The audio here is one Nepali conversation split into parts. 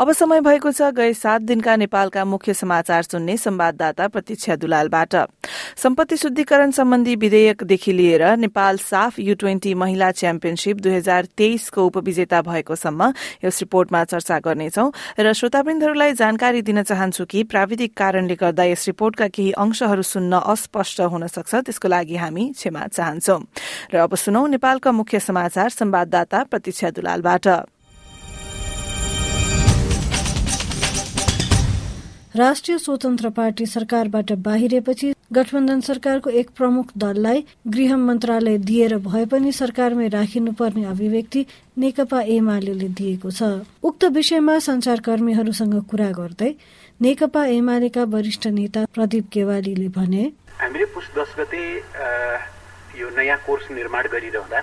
अब समय भएको छ गए सात दिनका नेपालका मुख्य समाचार सुन्ने संवाददाता प्रतीक्षा दुलालबाट। सम्पत्ति शुद्धिकरण सम्बन्धी विधेयकदेखि लिएर नेपाल साफ यू ट्वेन्टी महिला च्याम्पियनशीप दुई हजार तेइसको उपविजेता भएको सम्म यस रिपोर्टमा चर्चा गर्नेछौ र श्रोतावृन्दहरूलाई जानकारी दिन चाहन्छु कि प्राविधिक कारणले गर्दा यस रिपोर्टका केही अंशहरू सुन्न अस्पष्ट हुन सक्छ त्यसको लागि हामी क्षमा चाहन्छौ। र अब सुनौ नेपालका मुख्य समाचार संवाददाता प्रतीक्षा दुलालबाट। राष्ट्रिय स्वतन्त्र पार्टी सरकारबाट बाहिरेपछि गठबन्धन सरकारको एक प्रमुख दललाई गृह मन्त्रालय दिएर भए पनि सरकारमै राखिनुपर्ने अभिव्यक्ति नेकपा एमाले दिएको छ। उक्त विषयमा संचारकर्मीहरूसँग कुरा गर्दै नेकपा एमालेका वरिष्ठ नेता प्रदीप केवालीले भने हामीले पुस दस गते यो नयाँ कोर्स निर्माण गरिरहँदा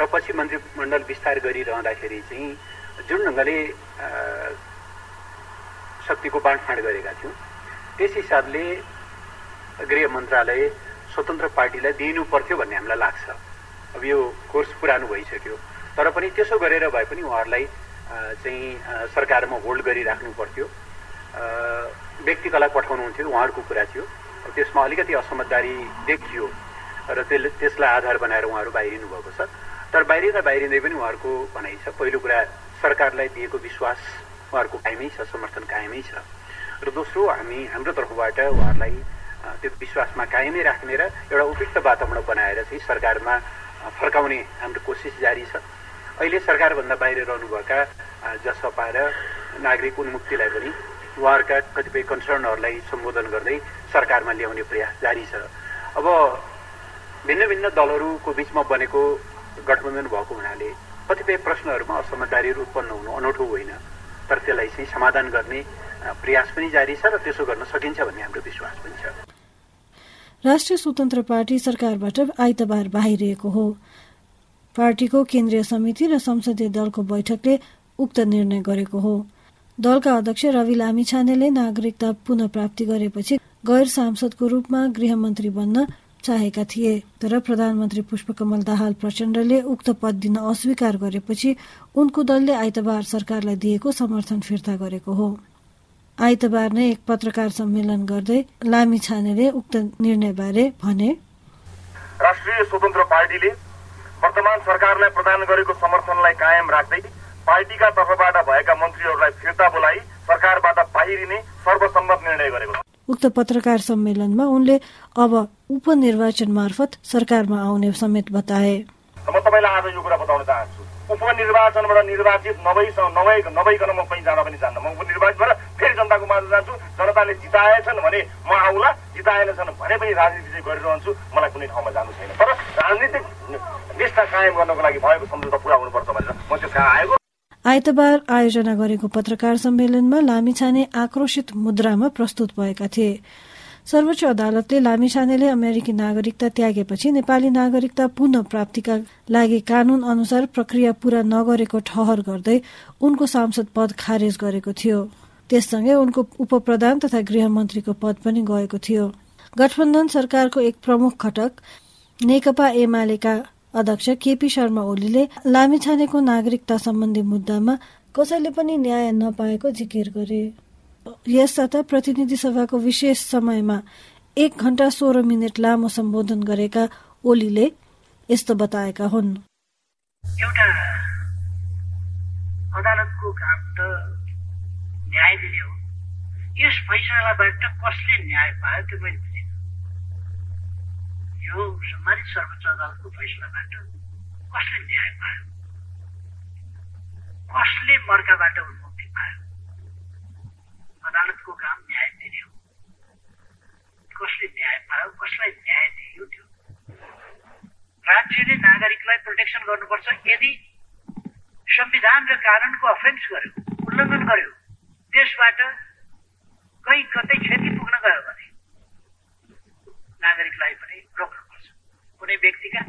र पछि मन्त्रीमण्डल विस्तार गरिरहँदाखेरि चाहिँ जुन ढङ्गले शक्तिको बाँडफाँड गरेका थियौँ। त्यस हिसाबले गृह मन्त्रालय स्वतन्त्र पार्टीलाई दिनु पर्थ्यो भन्ने हामीलाई लाग्छ। अब यो कोर्स पुरानो भइसक्यो। तर पनि त्यसो गरेर भए पनि उहाँहरूलाई चाहिँ सरकारमा होल्ड गरिराख्नु पर्थ्यो। व्यक्तिकलाई पठाउनुहुन्थ्यो उहाँहरूको कुरा थियो। त्यसमा अलिकति असमझदारी देखियो र त्यसले त्यसलाई आधार बनाएर उहाँहरू बाहिरिनु भएको छ। तर बाहिरिँदा बाहिरिँदै पनि उहाँहरूको भनाइ छ। पहिलो कुरा सरकारलाई दिएको विश्वास उहाँहरूको कायमै छ समर्थन कायमै छ र दोस्रो हामी हाम्रो तर्फबाट उहाँहरूलाई त्यो विश्वासमा कायमै राख्ने र एउटा उपयुक्त वातावरण बनाएर चाहिँ सरकारमा फर्काउने हाम्रो कोसिस जारी छ अहिले सरकारभन्दा बाहिर रहनुभएका जसपा र नागरिक उन्मुक्तिलाई पनि उहाँहरूका कतिपय कन्सर्नहरूलाई सम्बोधन गर्दै सरकारमा ल्याउने प्रयास जारी छ अब भिन्न भिन्न दलहरूको बिचमा बनेको गठबन्धन भएको हुनाले कतिपय प्रश्नहरूमा असमझदारीहरू उत्पन्न हुनु अनौठो होइन तर त्यसलाई चाहिँ समाधान गर्ने प्रयास पनि जारी छ र त्यसो गर्न सकिन्छ भन्ने हाम्रो विश्वास पनि छ। राष्ट्रिय स्वतन्त्र पार्टी सरकारबाट आइतबार बाहिरिएको हो। पार्टीको केन्द्रीय समिति र संसदीय दलको बैठकले उक्त निर्णय गरेको हो। दलका अध्यक्ष रवि लामिछानेले नागरिकता पुनः प्राप्ति गरेपछि गैर सांसदको रूपमा गृहमन्त्री बन्न चाहेका थिए। तर प्रधानमन्त्री पुष्पकमल दाहाल प्रचण्डले उक्त पद दिन अस्वीकार गरेपछि उनको दलले आइतबार सरकारलाई दिएको समर्थन फिर्ता गरेको हो। आइतबार नै एक पत्रकार सम्मेलन गर्दै लामी छानेले उक्त निर्णयबारे भने राष्ट्रिय स्वतन्त्र पार्टीले वर्तमान सरकारलाई प्रदान गरेको समर्थनलाई कायम राख्दै पार्टीका तर्फबाट भएका मन्त्रीहरूलाई फिर्ता बोलाई सरकारबाट बाहिरिने सर्वसम्मत निर्णय गरेको उक्त पत्रकार सम्मेलनमा उनले अब उपनिर्वाचन मार्फत सरकारमा आउने समेत बताए। म तपाईँलाई आज यो कुरा बताउन चाहन्छु। उपनिर्वाचनबाट निर्वाचित नभइ नभइकन म कहीँ जान पनि जान्न। म उपनिर्वाचित भएर फेरि जनताको माझ जान्छु। जनताले जिताएछन् भने म आउला। जिताएनछन् भने पनि राजनीति चाहिँ गरिरहन्छु। मलाई कुनै ठाउँमा जानु छैन। तर राजनीतिक निष्ठा कायम गर्नको लागि भएको सम्झौता पुरा हुनुपर्छ भनेर म त्यो कहाँ आएको? आइतबार आयोजना गरेको पत्रकार सम्मेलनमा लामिछाने आक्रोशित मुद्रामा प्रस्तुत भएका थिए। सर्वोच्च अदालतले लामिछानेले अमेरिकी नागरिकता त्यागेपछि नेपाली नागरिकता पुनः प्राप्तिका लागि कानून अनुसार प्रक्रिया पूरा नगरेको ठहर गर्दै उनको सांसद पद खारेज गरेको थियो। त्यससँगै उनको उपप्रधान तथा गृहमन्त्रीको पद पनि गएको थियो। गठबन्धन सरकारको एक प्रमुख घटक नेकपा एमालेका अध्यक्ष केपी शर्मा ओलीले लामिछानेको नागरिकता सम्बन्धी मुद्दामा कसैले पनि न्याय नपाएको जिकिर गरे। यसबाट प्रतिनिधि सभाको विशेष समयमा एक घण्टा सोह्र मिनट लामो सम्बोधन गरेका ओलीले यस्तो बताएका हुन्। एउटा अदालतको काम त न्याय दिने हो। यस फैसलाबाट कसले न्याय पायो त्यो मैले यो सम्मानित सर्वोच्च अदालतको फैसलाबाट कसले न्याय पायो? कसले मर्काबाट उन्मुक्ति पायो? अदालतको काम न्याय दिने हो। कसले न्याय पायो कसलाई न्याय दियो त्यो? राज्यले नागरिकलाई प्रोटेक्सन गर्नुपर्छ यदि संविधान र कानुनको अफेन्स गर्यो उल्लङ्घन गर्यो त्यसबाट कहीँ कतै क्षति पुग्न गयो भने नागरिकलाई पनि रोक्नुपर्छ। कुनै व्यक्तिका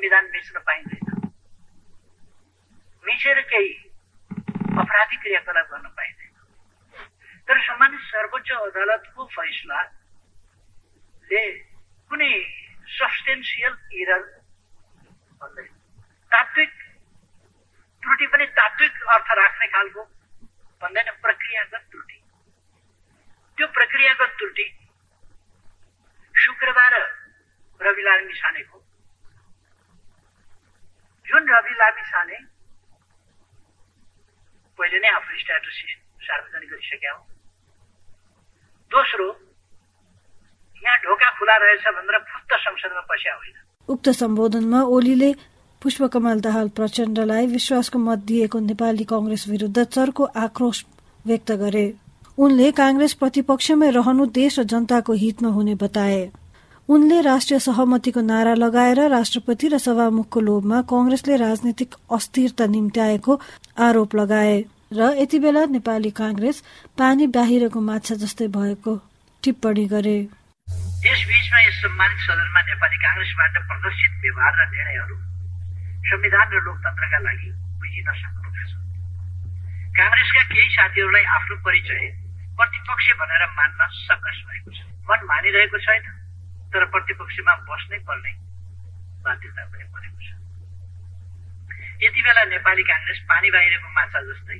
संविधान मिच्न पाइँदैन। मिचेर केही अपराधिक क्रियाकलाप गर्न पाइँदैन। तर सम्मानित सर्वोच्च अदालतको फैसलाले कुनै सब्सटेन्सियल इरर भन्दै तात्विक त्रुटि पनि तात्विक अर्थ राख्ने खालको भन्दैन, प्रक्रियागत त्रुटि। त्यो प्रक्रियागत त्रुटि शुक्रबार रवि लामी छानेको जुन रवि लामी छाने पहिले नै आफ्नो स्ट्याटस सार्वजनिक गरिसक्या हो। दोस्रो यहाँ ढोका खुला रहेछ भनेर फुत्त संसदमा पस्या होइन। उक्त सम्बोधनमा ओलीले पुष्पकमल दाहाल प्रचण्डलाई विश्वासको मत दिएको नेपाली कंग्रेस विरूद्ध चर्को आक्रोश व्यक्त गरे। उनले कांग्रेस प्रतिपक्षमै रहनु देश र जनताको हितमा हुने बताए। उनले राष्ट्रिय सहमतिको नारा लगाएर राष्ट्रपति र सभामुखको लोभमा कंग्रेसले राजनीतिक अस्थिरता निम्त्याएको आरोप लगाए र यति बेला नेपाली कांग्रेस पानी बाहिरको माछा जस्तै भएको टिप्पणी गरे। देशबीचमा यस सम्मानित सदनमा नेपाली काङ्ग्रेसबाट प्रदर्शित व्यवहार र निर्णयहरू संविधान र लोकतन्त्रका लागि बुझिन सक्नुका छ काङ्ग्रेसका केही साथीहरूलाई आफ्नो परिचय प्रतिपक्ष भनेर मान्न सकस भएको छ। मन मानिरहेको छैन। तर प्रतिपक्षमा बस्नै पर्ने बाध्यता पनि परेको छ यति बेला नेपाली काङ्ग्रेस पानी बाहिरको माछा जस्तै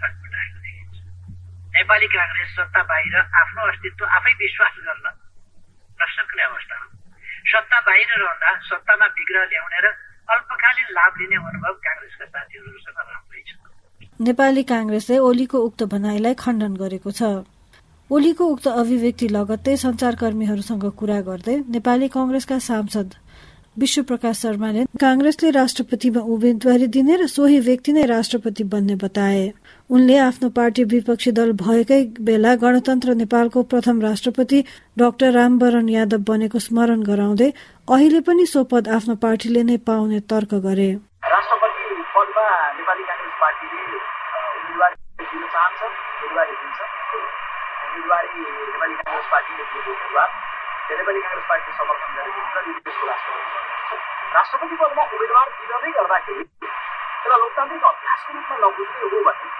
छटपटाएको देखिन्छ नेपाली काङ्ग्रेस सत्ता बाहिर आफ्नो अस्तित्व आफै विश्वास गर्न नसक्ने अवस्था हो सत्ता बाहिर रहँदा सत्तामा विग्रह ल्याउने र अल्पकालीन लाभ लिने अनुभव काङ्ग्रेसका साथीहरूसँग राम्रै छ नेपाली कांग्रेसले ओलीको उक्त भनाइलाई खण्डन गरेको छ ओलीको उक्त अभिव्यक्ति लगत्तै संचारकर्मीहरूसँग कुरा गर्दै नेपाली कंग्रेसका सांसद विश्व प्रकाश शर्माले कांग्रेसले राष्ट्रपतिमा उम्मेद्वारी दिने र सोही व्यक्ति नै राष्ट्रपति बन्ने बताए। उनले आफ्नो पार्टी विपक्षी दल भएकै बेला गणतन्त्र नेपालको प्रथम राष्ट्रपति डाक्टर रामवरण यादव बनेको स्मरण गराउँदै अहिले पनि सो पद आफ्नो पार्टीले नै पाउने तर्क गरे। राष्ट्रपति पदमा नेपाली काङ्ग्रेस पार्टीले उम्मेदवारी दिन चाहन्छ उम्मेदवारी नेपाली काङ्ग्रेस पार्टीले दिएको उम्मेदवार नेपाली काङ्ग्रेस समर्थन गरेको हुन्छ देशको राष्ट्रपति राष्ट्रपति पदमा उम्मेदवार नै गर्दाखेरि एउटा लोकतान्त्रिक अभ्यासको रूपमा नबुझ्ने हो भने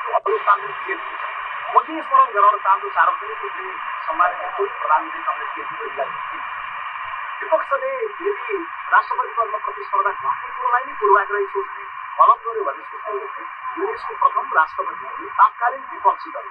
त्यो अलोकतान्त्रिक खेल हुन्छ म के स्मरण गराउन चाहन्छु सार्वजनिक रूपले सम्मानित प्रधानमन्त्री कङ्ग्रेस केपी विपक्षले यदि राष्ट्रपति पदमा प्रतिस्पर्धा गर्ने कुरोलाई नै पूर्वाग्रही सोच्ने गलत गर्यो भन्ने सोच्ने यो देशको प्रथम राष्ट्रपति तात्कालीन विपक्षी दल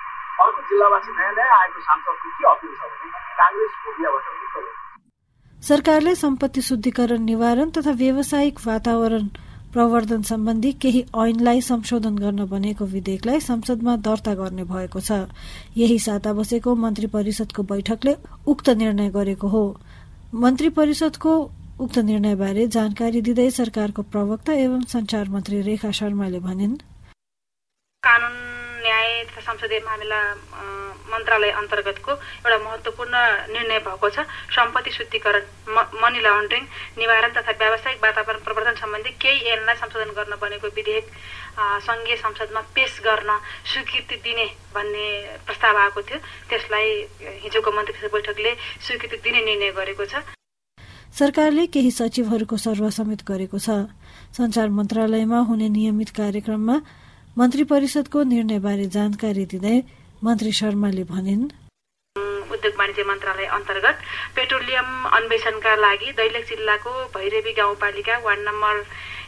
अर्को जिल्लावासी नयाँ नयाँ आएको सांसदको के अपिल छ भने काङ्ग्रेस भयो सरकारले सम्पत्ति शुद्धिकरण निवारण तथा व्यावसायिक वातावरण प्रवर्धन सम्बन्धी केही ऐनलाई संशोधन गर्न बनेको विधेयकलाई संसदमा दर्ता गर्ने भएको छ। यही साता बसेको मन्त्री परिषदको बैठकले उक्त निर्णय गरेको हो। मन्त्री परिषदको उक्त निर्णयबारे जानकारी दिँदै सरकारको प्रवक्ता एवं संचार मन्त्री रेखा शर्माले भनिन् संसदीय मामिला मन्त्रालय अन्तर्गतको एउटा महत्वपूर्ण निर्णय भएको छ। सम्पत्ति शुद्धिकरण मनी लन्ड्रिङ निवारण तथा व्यावसायिक वातावरण प्रवर्धन सम्बन्धी केही ऐनलाई संशोधन गर्न बनेको विधेयक संघीय संसदमा पेश गर्न स्वीकृति दिने भन्ने प्रस्ताव आएको थियो। त्यसलाई हिजोको मन्त्री बैठकले स्वीकृति दिने निर्णय गरेको छ। सरकारले केही सचिवहरूको सर्वसम्मित गरेको छ। संचार मन्त्रालयमा हुने नियमित कार्यक्रममा मन्त्री परिषदको निर्णयबारे जानकारी दिँदै मन्त्री शर्माले भनिन्। उद्योग वाणिज्य मन्त्रालय अन्तर्गत पेट्रोलियम अन्वेषणका लागि दैलेख जिल्लाको भैरवी गाउँपालिका वार्ड नम्बर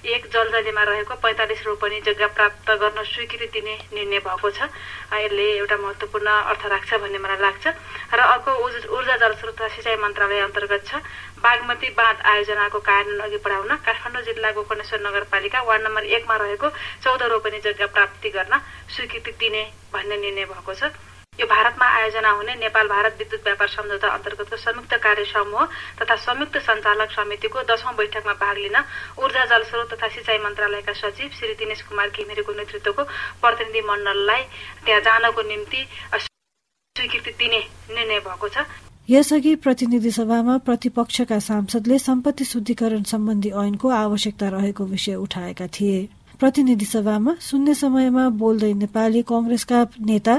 एक जलजलीमा रहेको पैँतालिस रोपनी जग्गा प्राप्त गर्न स्वीकृति दिने निर्णय भएको छ। यसले एउटा महत्वपूर्ण अर्थ राख्छ भन्ने मलाई लाग्छ। र अर्को ऊर्जा जलस्रोत तथा सिँचाइ मन्त्रालय अन्तर्गत छ। बागमती बाँध आयोजनाको कार्यान्वयन अघि बढाउन काठमाडौँ जिल्लाको कनेश्वर नगरपालिका वार्ड नम्बर एकमा रहेको चौध रोपनी जग्गा प्राप्ति गर्न स्वीकृति दिने भन्ने निर्णय भएको छ। यो भारतमा आयोजना हुने नेपाल भारत विद्युत व्यापार सम्झौता अन्तर्गतको संयुक्त कार्य समूह तथा संयुक्त सञ्चालक समितिको दशौं बैठकमा भाग लिन ऊर्जा जलस्रोत तथा सिंचाई मन्त्रालयका सचिव श्री दिनेश कुमार घिमिरेको नेतृत्वको प्रतिनिधि मण्डललाई त्यहाँ जानको निम्ति स्वीकृति दिने निर्णय भएको छ। यसअघि प्रतिनिधि सभामा प्रतिपक्षका सांसदले सम्पत्ति शुद्धिकरण सम्बन्धी ऐनको आवश्यकता रहेको विषय उठाएका थिए। प्रतिनिधि सभामा शून्य समयमा बोल्दै नेपाली कंग्रेसका नेता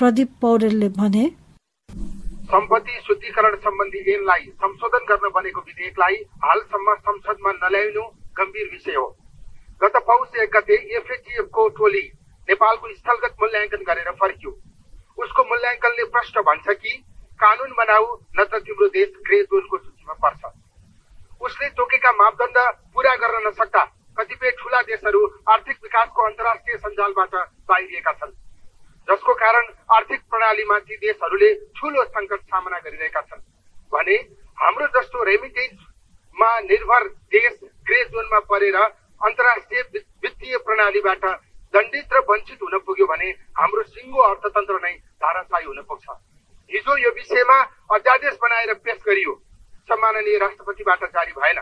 प्रदीप पौडेलले भने सम्पत्ति शुद्धिकरण सम्बन्धी ऐनलाई संशोधन गर्न बनेको विधेयकलाई हालसम्म संसदमा नल्याइनु गम्भीर विषय हो। गत पौष एक गते एफएटिएफको टोली नेपालको स्थलगत मूल्याङ्कन गरेर फर्क्यो। उसको मूल्याङ्कनले प्रश्न भन्छ कि कानून बनाऊ नत्र तिम्रो देश ग्रे जोनको सूचीमा पर्छ। उसले तोकेका मापदण्ड पूरा गर्न नसक्दा कतिपय ठूला देशहरू आर्थिक विकासको अन्तर्राष्ट्रिय सञ्जालबाट बाहिरिएका छन् जसको कारण आर्थिक प्रणालीमा ती देशहरूले ठूलो संकट सामना गरिरहेका छन्। भने हाम्रो जस्तो रेमिटेन्समा निर्भर देश ग्रे जोनमा परेर अन्तर्राष्ट्रिय वित्तीय प्रणालीबाट दण्डित र वञ्चित हुन पुग्यो भने हाम्रो सिङ्गो अर्थतन्त्र नै धाराशाही हुन पुग्छ। हिजो यो विषयमा अध्यादेश बनाएर पेश गरियो। सम्माननीय राष्ट्रपतिबाट जारी भएन।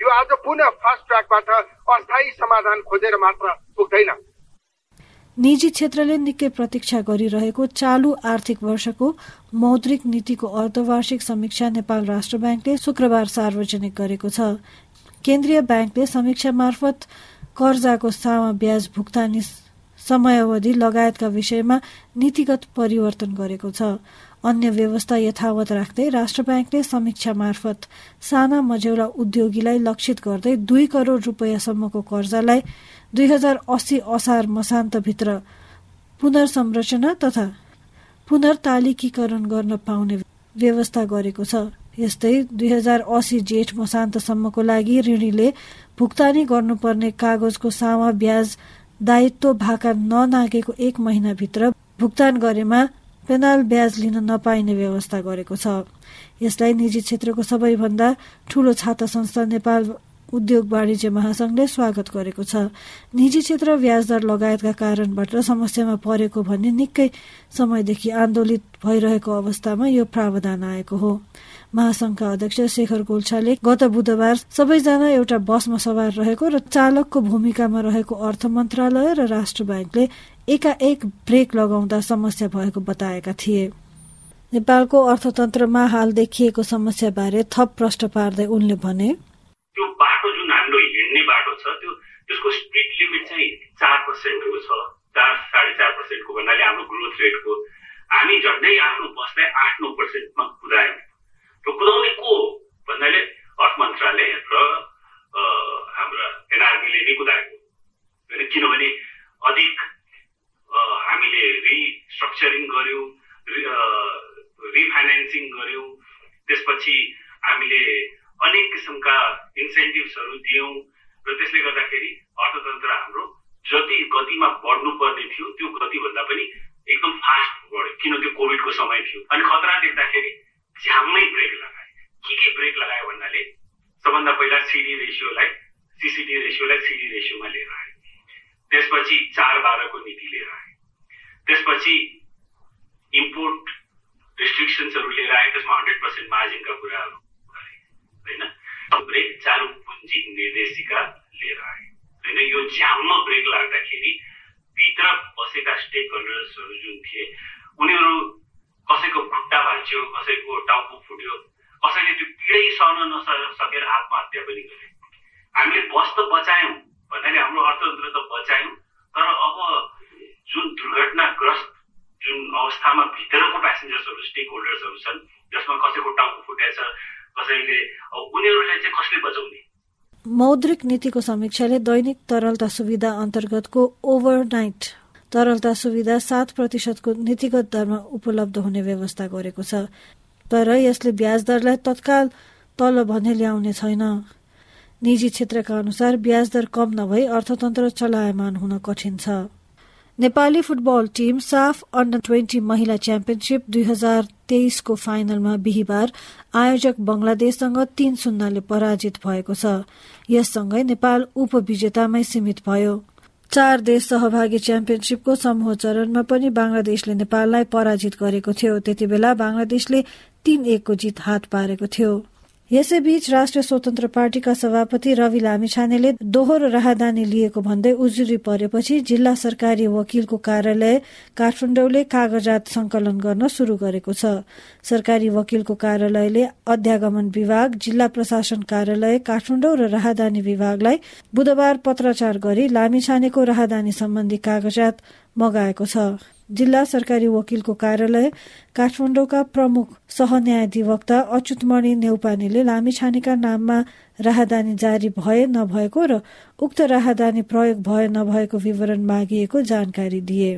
यो आज पुनः फास्ट ट्र्याकबाट अस्थायी समाधान खोजेर मात्र पुग्दैन। निजी क्षेत्रले निकै प्रतीक्षा गरिरहेको चालु आर्थिक वर्षको मौद्रिक नीतिको अर्धवार्षिक समीक्षा नेपाल राष्ट्र ब्याङ्कले शुक्रबार सार्वजनिक गरेको छ। केन्द्रीय ब्याङ्कले समीक्षा मार्फत कर्जाको सामा ब्याज भुक्तानी समयावधि लगायतका विषयमा नीतिगत परिवर्तन गरेको छ। अन्य व्यवस्था यथावत राख्दै राष्ट्र ब्याङ्कले समीक्षा मार्फत साना मझौला उद्योगीलाई लक्षित गर्दै दुई करोड़ रूपियाँसम्मको कर्जालाई दुई हजार अस्सी असार मसान्तभित्र पुनर्संरचना तथा पुनर्तालिकीकरण गर्न पाउने व्यवस्था गरेको छ। यस्तै दुई हजार अस्सी जेठ मसान्तसम्मको लागि ऋणीले भुक्तानी गर्नुपर्ने कागजको सामा ब्याज दायित्व भाका ननागेको एक महिनाभित्र भुक्तान गरेमा पेनाल ब्याज लिन नपाइने व्यवस्था गरेको छ। यसलाई निजी क्षेत्रको सबैभन्दा ठूलो छाता संस्था नेपाल उद्योग वाणिज्य महासंघले स्वागत गरेको छ। निजी क्षेत्र ब्याजदर लगायतका कारणबाट समस्यामा परेको भन्ने निकै समयदेखि आन्दोलित भइरहेको अवस्थामा यो प्रावधान आएको हो। महासंघका अध्यक्ष शेखर गोल्छाले गत बुधबार सबैजना एउटा बसमा सवार रहेको र चालकको भूमिकामा रहेको अर्थ मन्त्रालय र राष्ट्र ब्याङ्कले एकाएक ब्रेक लगाउँदा समस्या भएको बताएका थिए। नेपालको अर्थतन्त्रमा हाल देखिएको समस्या बारे थप प्रश्न पार्दै उनले भने हाम्रो हिँड्ने बाटो छ त्यो त्यसको स्पिड लिमिट चाहिँ चार पर्सेन्टको छ। चार साढे चार पर्सेन्टको भन्नाले हाम्रो ग्रोथ रेटको हामी झन्डै आफ्नो बसलाई आठ नौ पर्सेन्टमा कुदायौँ। र कुदाउने को? भन्नाले अर्थ मन्त्रालय र हाम्रा एनआरबीले नै कुदाएको। होइन किनभने अधिक हामीले रिस्ट्रक्चरिङ गर्यौँ रिफाइनेन्सिङ गर्यौँ त्यसपछि हामीले अनेक किसिमका इन्सेन्टिभ्सहरू दियौँ र त्यसले गर्दाखेरि अर्थतन्त्र हाम्रो जति गतिमा बढ्नु पर्ने थियो त्यो गतिभन्दा पनि एकदम फास्ट बढ्यो किन त्यो कोभिडको समय थियो अनि खतरा देख्दाखेरि झ्याम्मै ब्रेक लगाए के के ब्रेक लगायो भन्नाले सबभन्दा पहिला सिडी रेसियोलाई सिसिडी रेसियोलाई सिडी रेसियोमा लिएर आए त्यसपछि चार बाह्रको नीति लिएर आए त्यसपछि इम्पोर्ट रिस्ट्रिक्सन्सहरू लिएर आए त्यसमा हन्ड्रेड पर्सेन्ट मार्जिनका कुराहरू गरे होइन ब्रेक चालु पुँजी निर्देशिका लिएर आए होइन झ्याम्म ब्रेक लाग्दाखेरि भित्र बसेका स्टेक होल्डर्सहरू जुन थिए उनीहरू कसैको खुट्टा भाँच्यो कसैको टाउको फुट्यो कसैले त्यो पीडै सहन नसकेर आत्महत्या पनि गरे। हामीले बस त बचायौँ भन्नाले हाम्रो अर्थतन्त्र त बचायौँ तर अब जुन दुर्घटनाग्रस्त जुन अवस्थामा भित्रको प्यासेन्जर्सहरू स्टेक होल्डर्सहरू छन् जसमा कसैको टाउको फुटेछ कसैले उनीहरूलाई चाहिँ कसले बचाउने? मौद्रिक नीतिको समीक्षाले दैनिक तरलता सुविधा अन्तर्गतको ओभरनाइट तरलता सुविधा सात प्रतिशतको नीतिगत दरमा उपलब्ध हुने व्यवस्था गरेको छ। तर यसले ब्याज दरलाई तत्काल तल भने ल्याउने छैन। निजी क्षेत्रका अनुसार ब्याज दर कम नभई अर्थतन्त्र चलायमान हुन कठिन छ। Nepali football team SAFF under twenty महिला च्याम्पियनसिप दुई हजार तेइसको फाइनलमा बिहिबार आयोजक बंगलादेशसँग तीन शून्यले पराजित भएको छ। यससँगै नेपाल उपविजेतामै सीमित भयो। चार देश सहभागी च्याम्पियनसिपको समूह चरणमा पनि बंगलादेशले नेपाललाई पराजित गरेको थियो। त्यति बेला बंगलादेशले तीन एकको जित हात पारेको थियो। यसैबीच राष्ट्रिय स्वतन्त्र पार्टीका सभापति रवि लामिछानेले दोहोरो राहदानी लिएको भन्दै उजुरी परेपछि जिल्ला सरकारी वकिलको कार्यालय काठमाडौँले कागजात संकलन गर्न शुरू गरेको छ। सरकारी वकिलको कार्यालयले अध्यागमन विभाग जिल्ला प्रशासन कार्यालय काठमाडौँ र राहदानी विभागलाई बुधबार पत्राचार गरी लामिछानेको राहदानी सम्बन्धी कागजात मगाएको छ। जिल्ला सरकारी वकिलको कार्यालय काठमाडौँका प्रमुख सहन्यायाधिवक्ता अच्युतमणि नेउपानेले लामिछानेका नाममा राहदानी जारी भए नभएको र उक्त राहदानी प्रयोग भए नभएको विवरण मागिएको जानकारी दिए।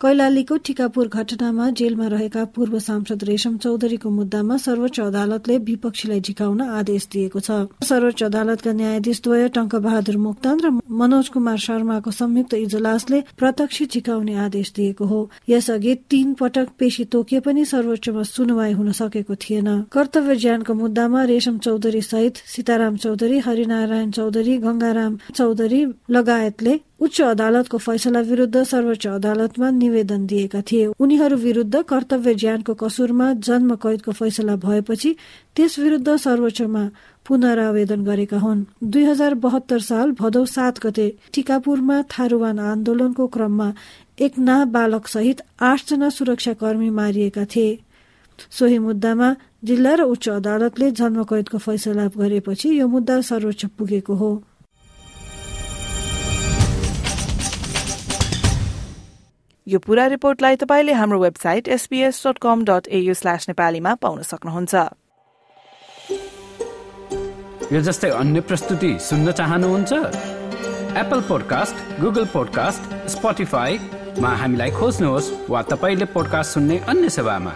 कैलालीको टिकापुर घटनामा जेलमा रहेका पूर्व सांसद रेशम चौधरीको मुद्दामा सर्वोच्च अदालतले विपक्षीलाई झिकाउन आदेश दिएको छ। सर्वोच्च अदालतका न्यायाधीश द्वय टंक बहादुर मोक्तान र मनोज कुमार शर्माको संयुक्त इजलासले प्रत्यक्ष झिकाउने आदेश दिएको हो। यसअघि तीन पटक पेशी तोकिए पनि सर्वोच्चमा सुनवाई हुन सकेको थिएन। कर्तव्य ज्यानको मुद्दामा रेशम चौधरी सहित सीताराम चौधरी हरिनारायण चौधरी गंगाराम चौधरी लगायतले उच्च अदालतको फैसला विरूद्ध सर्वोच्च अदालतमा निवेदन दिएका थिए। उनीहरू विरूद्ध कर्तव्य ज्यानको कसुरमा जन्म कैदको फैसला भएपछि त्यस विरूद्ध सर्वोच्चमा पुनरावेदन गरेका हुन्। दुई हजार बहत्तर साल भदौ सात गते टिकापुरमा थारूवान आन्दोलनको क्रममा एक नाबालक सहित आठजना सुरक्षाकर्मी मारिएका थिए। सोही मुद्दामा जिल्ला र उच्च अदालतले जन्म कैदको फैसला गरेपछि यो मुद्दा सर्वोच्च पुगेको हो। यो पूरा रिपोर्टलाई तपाईँले हाम्रो website SBS dot com dot au slash नेपालीमा पाउन सक्नुहुन्छ। यो जस्तै अन्य प्रस्तुति सुन्न चाहनुहुन्छ? एप्पल पोडकास्ट गुगल पोडकास्ट स्पोटिफाईमा हामीलाई खोज्नुहोस् वा तपाईँले पोडकास्ट सुन्ने अन्य सेवामा।